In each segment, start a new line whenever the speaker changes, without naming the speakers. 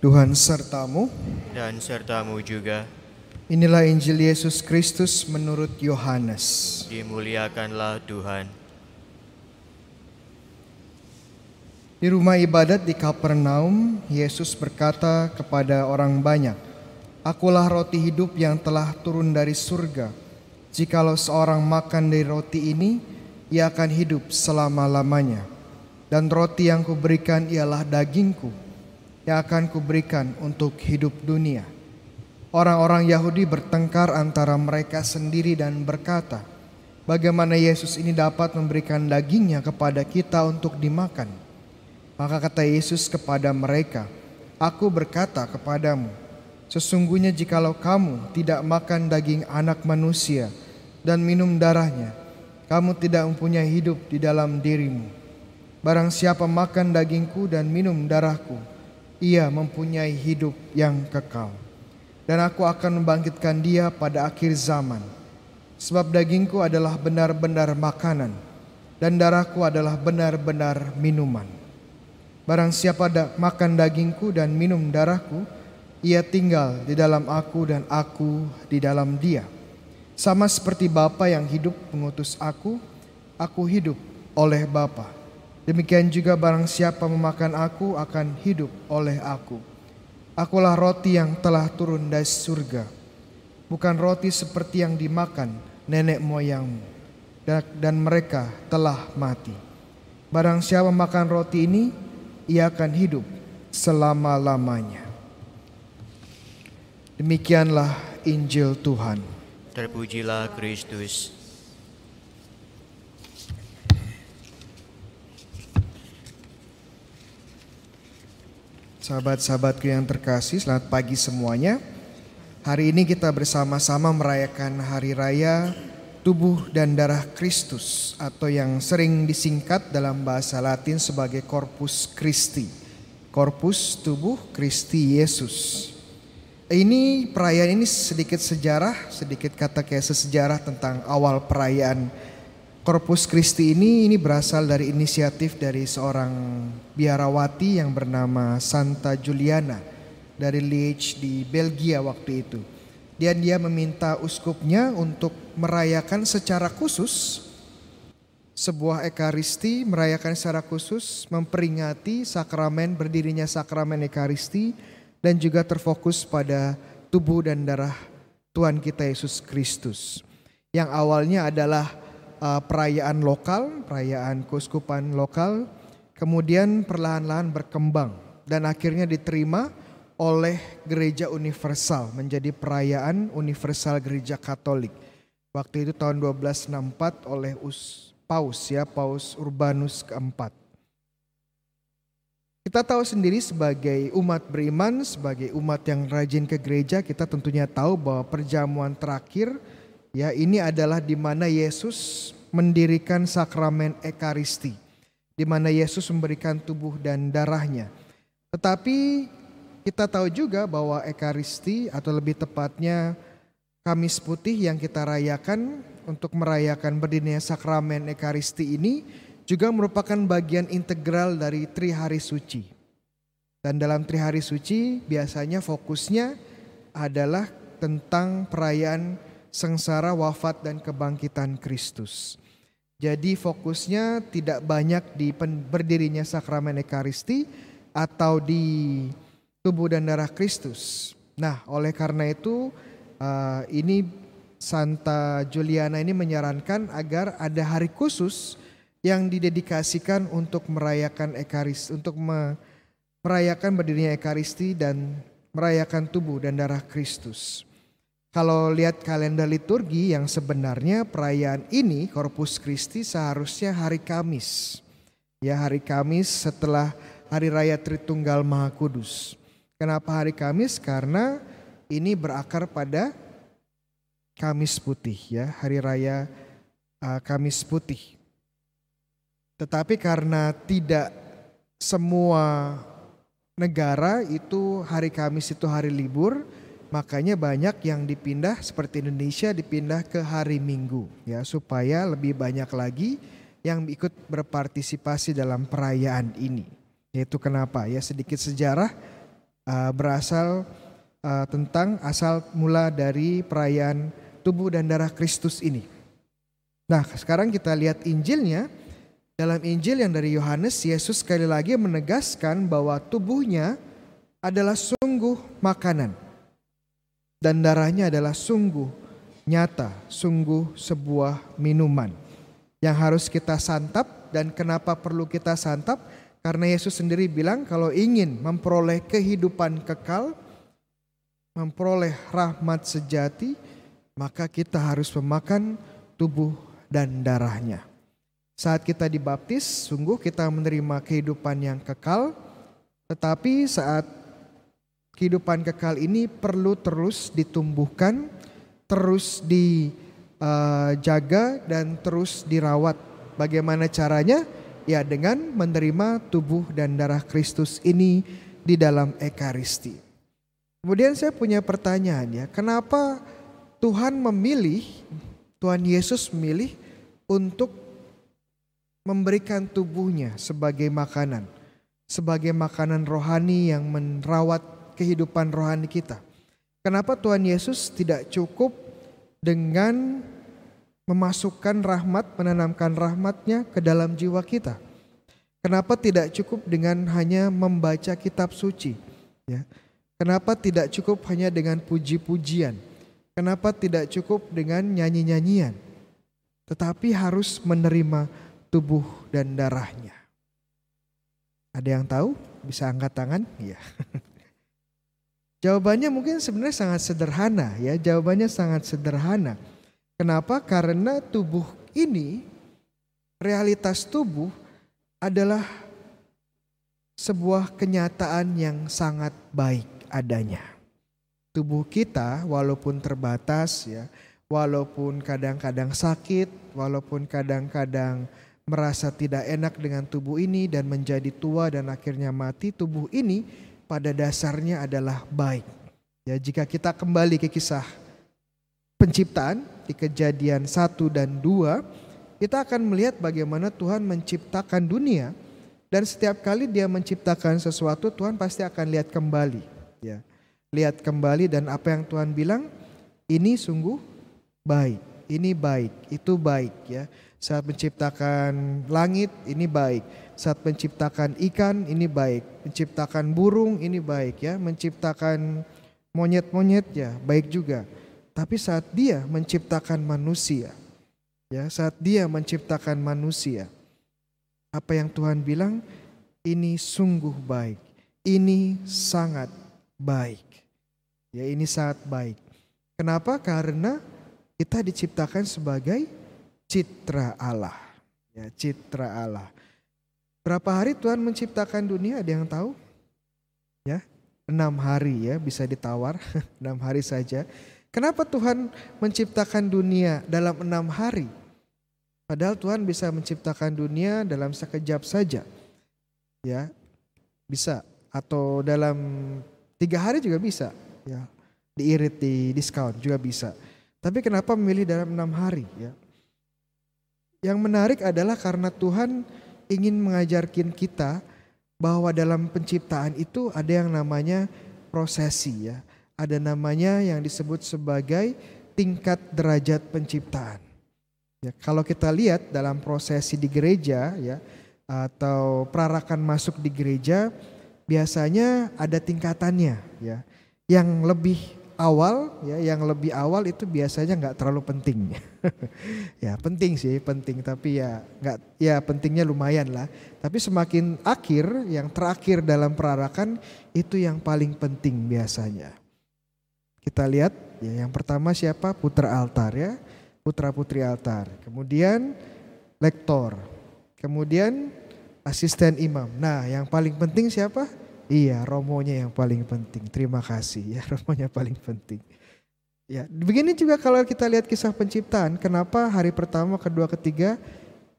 Tuhan sertamu.
dan sertamu juga.
Inilah Injil Yesus Kristus menurut Yohanes.
Dimuliakanlah Tuhan.
Di rumah ibadat di Kapernaum, Yesus berkata kepada orang banyak, Akulah roti hidup yang telah turun dari surga. Jikalau seorang makan dari roti ini, ia akan hidup selama-lamanya. Dan roti yang kuberikan ialah dagingku, yang akan kuberikan untuk hidup dunia. Orang-orang Yahudi bertengkar antara mereka sendiri dan berkata, Bagaimana Yesus ini dapat memberikan dagingnya kepada kita untuk dimakan? Maka kata Yesus kepada mereka, Aku berkata kepadamu, sesungguhnya jikalau kamu tidak makan daging anak manusia dan minum darahnya, kamu tidak mempunyai hidup di dalam dirimu. Barang siapa makan dagingku dan minum darahku, ia mempunyai hidup yang kekal. Dan aku akan membangkitkan dia pada akhir zaman. Sebab dagingku adalah benar-benar makanan, dan darahku adalah benar-benar minuman. Barang siapa da makan dagingku dan minum darahku, ia tinggal di dalam aku dan aku di dalam dia. Sama seperti Bapa yang hidup mengutus aku, aku hidup oleh Bapa. Demikian juga barang siapa memakan aku akan hidup oleh aku. Akulah roti yang telah turun dari surga. Bukan roti seperti yang dimakan nenek moyangmu. Dan mereka telah mati. Barang siapa makan roti ini, ia akan hidup selama-lamanya. Demikianlah Injil Tuhan.
Terpujilah Kristus.
Sahabat-sahabatku yang terkasih, selamat pagi semuanya. Hari ini kita bersama-sama merayakan hari raya tubuh dan darah Kristus atau yang sering disingkat dalam bahasa Latin sebagai Corpus Christi. Korpus tubuh Kristi Yesus. Ini perayaan ini sedikit sejarah, sedikit kata kayak sejarah tentang awal perayaan Korpus Christi ini ini berasal dari inisiatif dari seorang biarawati yang bernama Santa Juliana dari Liege di Belgia waktu itu. Dan dia meminta uskupnya untuk merayakan secara khusus sebuah ekaristi, merayakan secara khusus memperingati sakramen berdirinya sakramen ekaristi dan juga terfokus pada tubuh dan darah Tuhan kita Yesus Kristus. Yang awalnya adalah uh, perayaan lokal, perayaan keuskupan lokal, kemudian perlahan-lahan berkembang dan akhirnya diterima oleh gereja universal menjadi perayaan universal gereja Katolik. Waktu itu tahun 1264 oleh Us, Paus ya, Paus Urbanus keempat. Kita tahu sendiri sebagai umat beriman, sebagai umat yang rajin ke gereja, kita tentunya tahu bahwa perjamuan terakhir ya ini adalah di mana Yesus mendirikan sakramen ekaristi, di mana Yesus memberikan tubuh dan darahnya. Tetapi kita tahu juga bahwa ekaristi atau lebih tepatnya Kamis Putih yang kita rayakan untuk merayakan berdirinya sakramen ekaristi ini juga merupakan bagian integral dari Trihari Suci. Dan dalam Trihari Suci biasanya fokusnya adalah tentang perayaan sengsara wafat dan kebangkitan Kristus. Jadi fokusnya tidak banyak di berdirinya sakramen ekaristi atau di tubuh dan darah Kristus. Nah, oleh karena itu uh, ini Santa Juliana ini menyarankan agar ada hari khusus yang didedikasikan untuk merayakan ekaristi, untuk merayakan berdirinya ekaristi dan merayakan tubuh dan darah Kristus. Kalau lihat kalender liturgi yang sebenarnya perayaan ini Corpus Christi seharusnya hari Kamis. Ya hari Kamis setelah hari raya Tritunggal Maha Kudus. Kenapa hari Kamis? Karena ini berakar pada Kamis Putih ya, hari raya uh, Kamis Putih. Tetapi karena tidak semua negara itu hari Kamis itu hari libur, Makanya banyak yang dipindah seperti Indonesia dipindah ke hari Minggu ya supaya lebih banyak lagi yang ikut berpartisipasi dalam perayaan ini. Yaitu kenapa ya sedikit sejarah uh, berasal uh, tentang asal mula dari perayaan tubuh dan darah Kristus ini. Nah, sekarang kita lihat Injilnya. Dalam Injil yang dari Yohanes, Yesus sekali lagi menegaskan bahwa tubuhnya adalah sungguh makanan dan darahnya adalah sungguh nyata, sungguh sebuah minuman yang harus kita santap dan kenapa perlu kita santap? Karena Yesus sendiri bilang kalau ingin memperoleh kehidupan kekal, memperoleh rahmat sejati, maka kita harus memakan tubuh dan darahnya. Saat kita dibaptis, sungguh kita menerima kehidupan yang kekal, tetapi saat kehidupan kekal ini perlu terus ditumbuhkan, terus dijaga, dan terus dirawat. Bagaimana caranya? Ya, dengan menerima tubuh dan darah Kristus ini di dalam Ekaristi. Kemudian saya punya pertanyaan ya, kenapa Tuhan memilih, Tuhan Yesus memilih untuk memberikan tubuhnya sebagai makanan, sebagai makanan rohani yang merawat kehidupan rohani kita. Kenapa Tuhan Yesus tidak cukup dengan memasukkan rahmat, menanamkan rahmatnya ke dalam jiwa kita? Kenapa tidak cukup dengan hanya membaca kitab suci? Ya. Kenapa tidak cukup hanya dengan puji-pujian? Kenapa tidak cukup dengan nyanyi-nyanyian? Tetapi harus menerima tubuh dan darahnya. Ada yang tahu? Bisa angkat tangan? Iya. Jawabannya mungkin sebenarnya sangat sederhana ya. Jawabannya sangat sederhana. Kenapa? Karena tubuh ini, realitas tubuh adalah sebuah kenyataan yang sangat baik adanya. Tubuh kita walaupun terbatas ya, walaupun kadang-kadang sakit, walaupun kadang-kadang merasa tidak enak dengan tubuh ini dan menjadi tua dan akhirnya mati, tubuh ini pada dasarnya adalah baik. Ya, jika kita kembali ke kisah penciptaan di kejadian 1 dan 2, kita akan melihat bagaimana Tuhan menciptakan dunia dan setiap kali dia menciptakan sesuatu Tuhan pasti akan lihat kembali, ya. Lihat kembali dan apa yang Tuhan bilang ini sungguh baik, ini baik, itu baik ya saat menciptakan langit ini baik, saat menciptakan ikan ini baik, menciptakan burung ini baik ya, menciptakan monyet-monyet ya baik juga. Tapi saat dia menciptakan manusia, ya saat dia menciptakan manusia, apa yang Tuhan bilang ini sungguh baik, ini sangat baik, ya ini sangat baik. Kenapa? Karena kita diciptakan sebagai citra Allah. Ya, citra Allah. Berapa hari Tuhan menciptakan dunia? Ada yang tahu? Ya, enam hari ya bisa ditawar enam hari saja. Kenapa Tuhan menciptakan dunia dalam enam hari? Padahal Tuhan bisa menciptakan dunia dalam sekejap saja. Ya, bisa. Atau dalam tiga hari juga bisa. Ya, diirit di diskon juga bisa. Tapi kenapa memilih dalam enam hari? Ya, yang menarik adalah karena Tuhan ingin mengajarkan kita bahwa dalam penciptaan itu ada yang namanya prosesi ya. Ada namanya yang disebut sebagai tingkat derajat penciptaan. Ya, kalau kita lihat dalam prosesi di gereja ya atau perarakan masuk di gereja biasanya ada tingkatannya ya. Yang lebih awal ya yang lebih awal itu biasanya nggak terlalu penting. Ya penting sih penting. Tapi ya nggak ya pentingnya lumayan lah. Tapi semakin akhir yang terakhir dalam perarakan itu yang paling penting biasanya. Kita lihat ya yang pertama siapa? Putra altar ya. Putra putri altar. Kemudian lektor. Kemudian asisten imam. Nah yang paling penting siapa Iya, romonya yang paling penting. Terima kasih ya, romonya paling penting. Ya, begini juga kalau kita lihat kisah penciptaan, kenapa hari pertama, kedua, ketiga?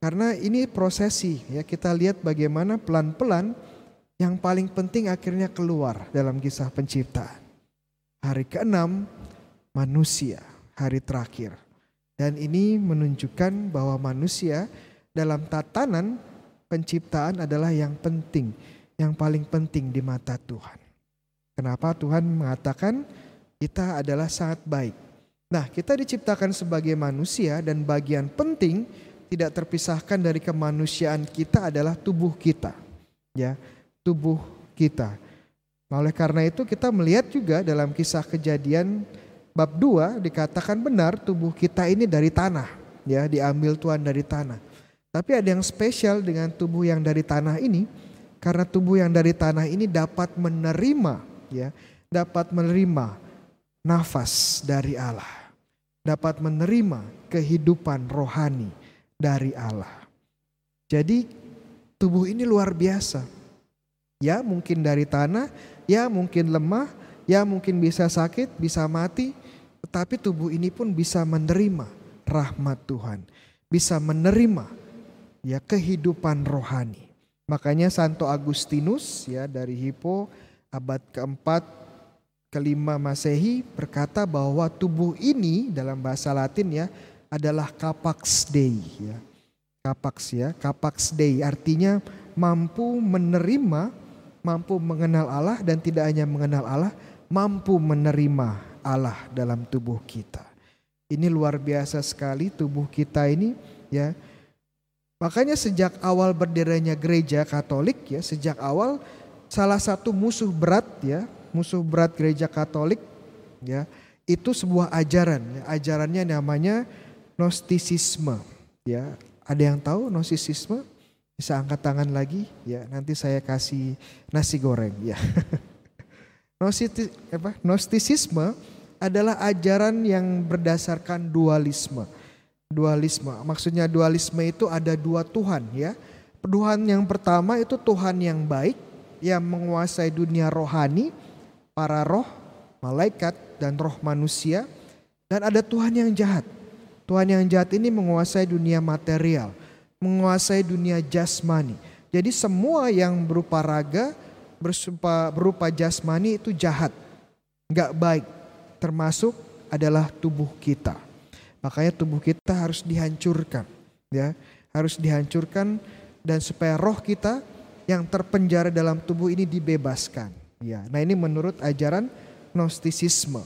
Karena ini prosesi ya, kita lihat bagaimana pelan-pelan yang paling penting akhirnya keluar dalam kisah penciptaan. Hari keenam manusia, hari terakhir. Dan ini menunjukkan bahwa manusia dalam tatanan penciptaan adalah yang penting yang paling penting di mata Tuhan. Kenapa Tuhan mengatakan kita adalah sangat baik? Nah, kita diciptakan sebagai manusia dan bagian penting tidak terpisahkan dari kemanusiaan kita adalah tubuh kita. Ya, tubuh kita. Oleh karena itu kita melihat juga dalam kisah kejadian bab 2 dikatakan benar tubuh kita ini dari tanah, ya, diambil Tuhan dari tanah. Tapi ada yang spesial dengan tubuh yang dari tanah ini karena tubuh yang dari tanah ini dapat menerima ya, dapat menerima nafas dari Allah. Dapat menerima kehidupan rohani dari Allah. Jadi tubuh ini luar biasa. Ya mungkin dari tanah, ya mungkin lemah, ya mungkin bisa sakit, bisa mati, tetapi tubuh ini pun bisa menerima rahmat Tuhan, bisa menerima ya kehidupan rohani. Makanya Santo Agustinus ya dari Hippo abad keempat kelima Masehi berkata bahwa tubuh ini dalam bahasa Latin ya adalah capax dei ya. Capax ya, capax dei artinya mampu menerima, mampu mengenal Allah dan tidak hanya mengenal Allah, mampu menerima Allah dalam tubuh kita. Ini luar biasa sekali tubuh kita ini ya. Makanya sejak awal berdirinya gereja Katolik ya, sejak awal salah satu musuh berat ya, musuh berat gereja Katolik ya, itu sebuah ajaran, ya, ajarannya namanya Gnostisisme ya. Ada yang tahu Gnostisisme? Bisa angkat tangan lagi ya, nanti saya kasih nasi goreng ya. Gnostisisme adalah ajaran yang berdasarkan dualisme. Dualisme, maksudnya dualisme itu ada dua Tuhan ya. Tuhan yang pertama itu Tuhan yang baik yang menguasai dunia rohani, para roh, malaikat dan roh manusia. Dan ada Tuhan yang jahat. Tuhan yang jahat ini menguasai dunia material, menguasai dunia jasmani. Jadi semua yang berupa raga, berupa, berupa jasmani itu jahat, nggak baik termasuk adalah tubuh kita. Makanya tubuh kita harus dihancurkan, ya, harus dihancurkan dan supaya roh kita yang terpenjara dalam tubuh ini dibebaskan. Ya, nah ini menurut ajaran Gnostisisme.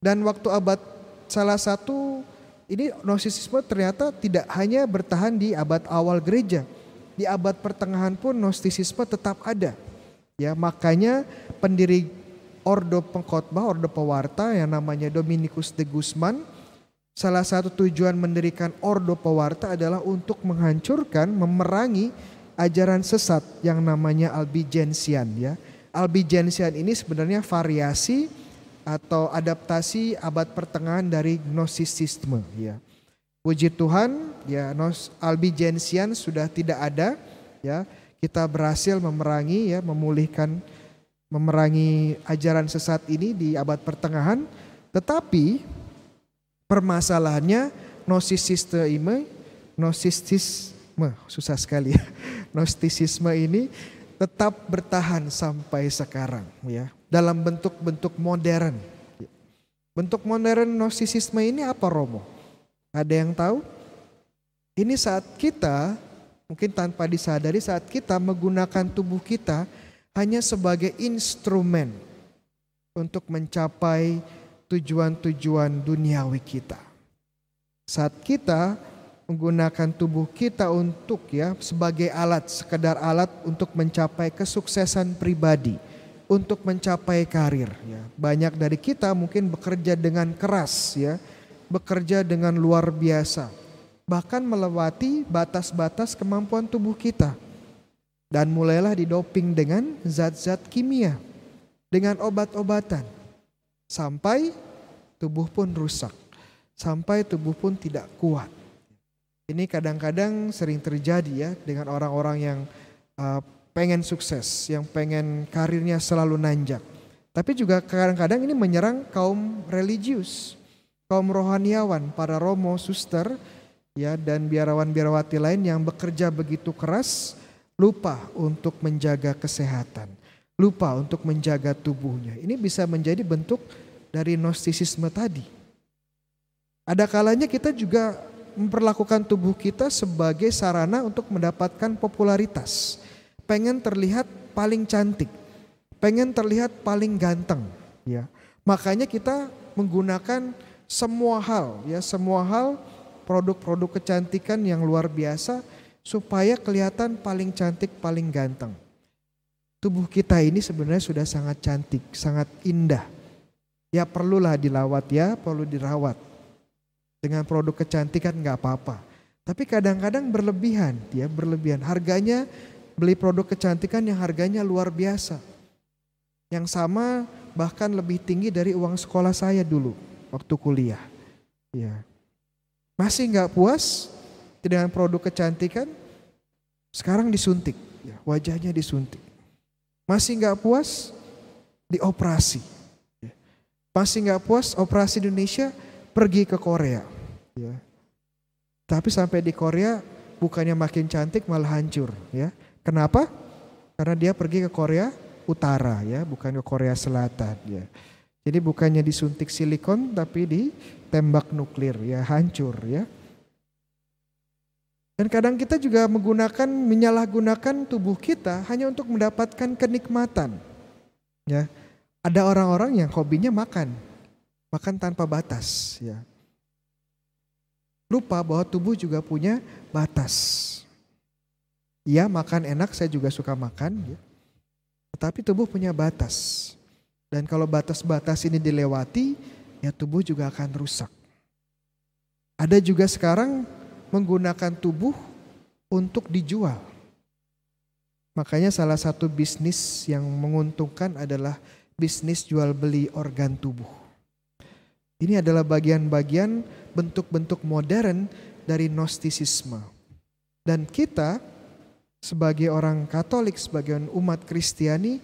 Dan waktu abad salah satu ini Gnostisisme ternyata tidak hanya bertahan di abad awal gereja. Di abad pertengahan pun Gnostisisme tetap ada. Ya, makanya pendiri Ordo Pengkhotbah, Ordo Pewarta yang namanya Dominikus de Guzman. Salah satu tujuan mendirikan Ordo Pewarta adalah untuk menghancurkan, memerangi ajaran sesat yang namanya Albigensian ya. Albigensian ini sebenarnya variasi atau adaptasi abad pertengahan dari Gnostisisme ya. Puji Tuhan ya Albigensian sudah tidak ada ya. Kita berhasil memerangi ya memulihkan memerangi ajaran sesat ini di abad pertengahan, tetapi permasalahannya gnostisisme, gnostisisme susah sekali ya. Gnostisisme ini tetap bertahan sampai sekarang ya dalam bentuk-bentuk modern. Bentuk modern gnostisisme ini apa Romo? Ada yang tahu? Ini saat kita mungkin tanpa disadari saat kita menggunakan tubuh kita hanya sebagai instrumen untuk mencapai tujuan-tujuan duniawi kita. Saat kita menggunakan tubuh kita untuk ya sebagai alat, sekedar alat untuk mencapai kesuksesan pribadi, untuk mencapai karir ya. Banyak dari kita mungkin bekerja dengan keras ya, bekerja dengan luar biasa, bahkan melewati batas-batas kemampuan tubuh kita dan mulailah didoping dengan zat-zat kimia, dengan obat-obatan. Sampai tubuh pun rusak, sampai tubuh pun tidak kuat. Ini kadang-kadang sering terjadi ya dengan orang-orang yang uh, pengen sukses, yang pengen karirnya selalu nanjak. Tapi juga kadang-kadang ini menyerang kaum religius, kaum rohaniawan, para romo, suster, ya dan biarawan-biarawati lain yang bekerja begitu keras lupa untuk menjaga kesehatan, lupa untuk menjaga tubuhnya. Ini bisa menjadi bentuk dari gnostisisme tadi. Ada kalanya kita juga memperlakukan tubuh kita sebagai sarana untuk mendapatkan popularitas. Pengen terlihat paling cantik, pengen terlihat paling ganteng, ya. Makanya kita menggunakan semua hal, ya, semua hal produk-produk kecantikan yang luar biasa supaya kelihatan paling cantik, paling ganteng. Tubuh kita ini sebenarnya sudah sangat cantik, sangat indah. Ya perlulah dilawat ya, perlu dirawat. Dengan produk kecantikan nggak apa-apa. Tapi kadang-kadang berlebihan, ya berlebihan. Harganya beli produk kecantikan yang harganya luar biasa. Yang sama bahkan lebih tinggi dari uang sekolah saya dulu waktu kuliah. Ya. Masih nggak puas dengan produk kecantikan? Sekarang disuntik, ya, wajahnya disuntik. Masih nggak puas? Dioperasi. Masih nggak puas? Operasi Indonesia pergi ke Korea. Ya. Tapi sampai di Korea bukannya makin cantik malah hancur. Ya. Kenapa? Karena dia pergi ke Korea Utara ya, bukan ke Korea Selatan ya. Jadi bukannya disuntik silikon tapi di tembak nuklir ya hancur ya. Dan kadang kita juga menggunakan menyalahgunakan tubuh kita hanya untuk mendapatkan kenikmatan. Ya. Ada orang-orang yang hobinya makan. Makan tanpa batas ya. Lupa bahwa tubuh juga punya batas. Ya makan enak saya juga suka makan ya. Tetapi tubuh punya batas. Dan kalau batas-batas ini dilewati, ya tubuh juga akan rusak. Ada juga sekarang menggunakan tubuh untuk dijual. Makanya salah satu bisnis yang menguntungkan adalah bisnis jual beli organ tubuh. Ini adalah bagian-bagian bentuk-bentuk modern dari Gnostisisme. Dan kita sebagai orang Katolik, sebagai umat Kristiani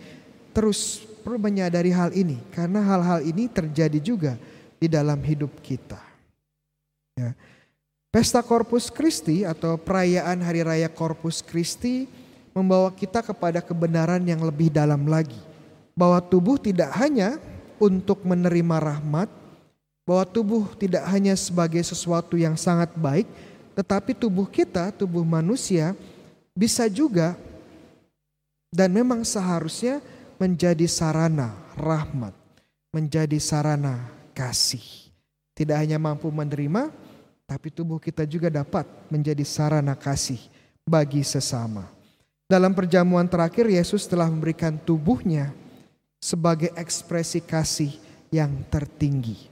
terus perlu menyadari hal ini karena hal-hal ini terjadi juga di dalam hidup kita. Ya. Pesta Corpus Christi atau perayaan Hari Raya Corpus Christi membawa kita kepada kebenaran yang lebih dalam lagi. Bahwa tubuh tidak hanya untuk menerima rahmat, bahwa tubuh tidak hanya sebagai sesuatu yang sangat baik, tetapi tubuh kita, tubuh manusia bisa juga dan memang seharusnya menjadi sarana rahmat, menjadi sarana kasih. Tidak hanya mampu menerima, tapi tubuh kita juga dapat menjadi sarana kasih bagi sesama. Dalam perjamuan terakhir Yesus telah memberikan tubuhnya sebagai ekspresi kasih yang tertinggi.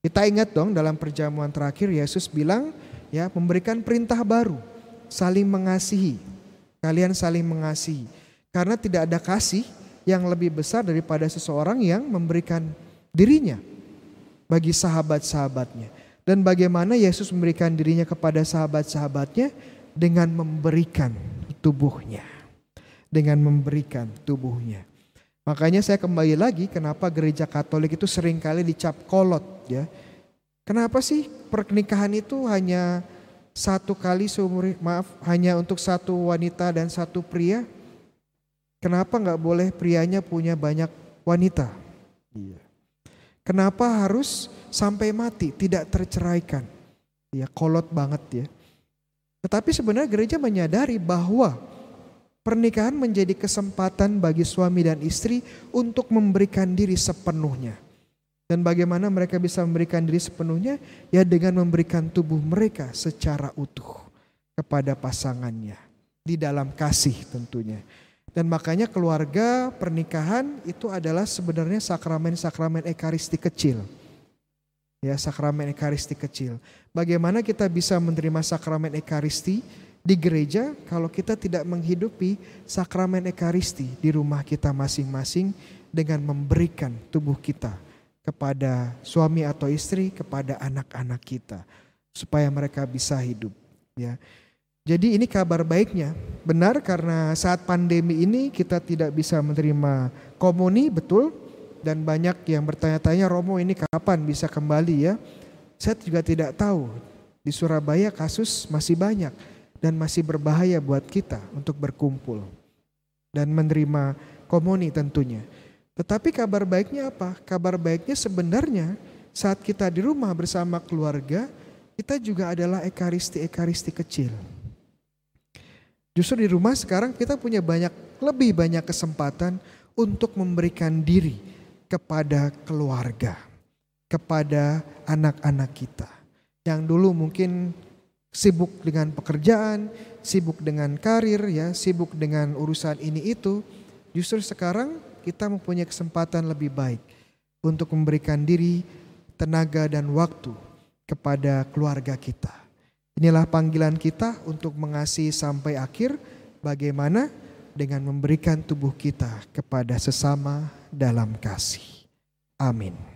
Kita ingat dong dalam perjamuan terakhir Yesus bilang ya memberikan perintah baru, saling mengasihi, Kalian saling mengasihi. Karena tidak ada kasih yang lebih besar daripada seseorang yang memberikan dirinya bagi sahabat-sahabatnya. Dan bagaimana Yesus memberikan dirinya kepada sahabat-sahabatnya dengan memberikan tubuhnya. Dengan memberikan tubuhnya. Makanya saya kembali lagi kenapa gereja Katolik itu sering kali dicap kolot ya. Kenapa sih pernikahan itu hanya satu kali seumur maaf hanya untuk satu wanita dan satu pria? Kenapa nggak boleh prianya punya banyak wanita? Iya. Kenapa harus sampai mati tidak terceraikan? Ya kolot banget ya. Tetapi sebenarnya gereja menyadari bahwa pernikahan menjadi kesempatan bagi suami dan istri untuk memberikan diri sepenuhnya dan bagaimana mereka bisa memberikan diri sepenuhnya? Ya dengan memberikan tubuh mereka secara utuh kepada pasangannya. Di dalam kasih tentunya. Dan makanya keluarga pernikahan itu adalah sebenarnya sakramen-sakramen ekaristi kecil. Ya sakramen ekaristi kecil. Bagaimana kita bisa menerima sakramen ekaristi di gereja kalau kita tidak menghidupi sakramen ekaristi di rumah kita masing-masing dengan memberikan tubuh kita kepada suami atau istri, kepada anak-anak kita supaya mereka bisa hidup ya. Jadi ini kabar baiknya. Benar karena saat pandemi ini kita tidak bisa menerima komuni betul dan banyak yang bertanya-tanya Romo ini kapan bisa kembali ya. Saya juga tidak tahu. Di Surabaya kasus masih banyak dan masih berbahaya buat kita untuk berkumpul dan menerima komuni tentunya. Tetapi kabar baiknya apa? Kabar baiknya sebenarnya saat kita di rumah bersama keluarga, kita juga adalah ekaristi-ekaristi kecil. Justru di rumah sekarang kita punya banyak lebih banyak kesempatan untuk memberikan diri kepada keluarga, kepada anak-anak kita. Yang dulu mungkin sibuk dengan pekerjaan, sibuk dengan karir ya, sibuk dengan urusan ini itu. Justru sekarang kita mempunyai kesempatan lebih baik untuk memberikan diri, tenaga dan waktu kepada keluarga kita. Inilah panggilan kita untuk mengasihi sampai akhir bagaimana dengan memberikan tubuh kita kepada sesama dalam kasih. Amin.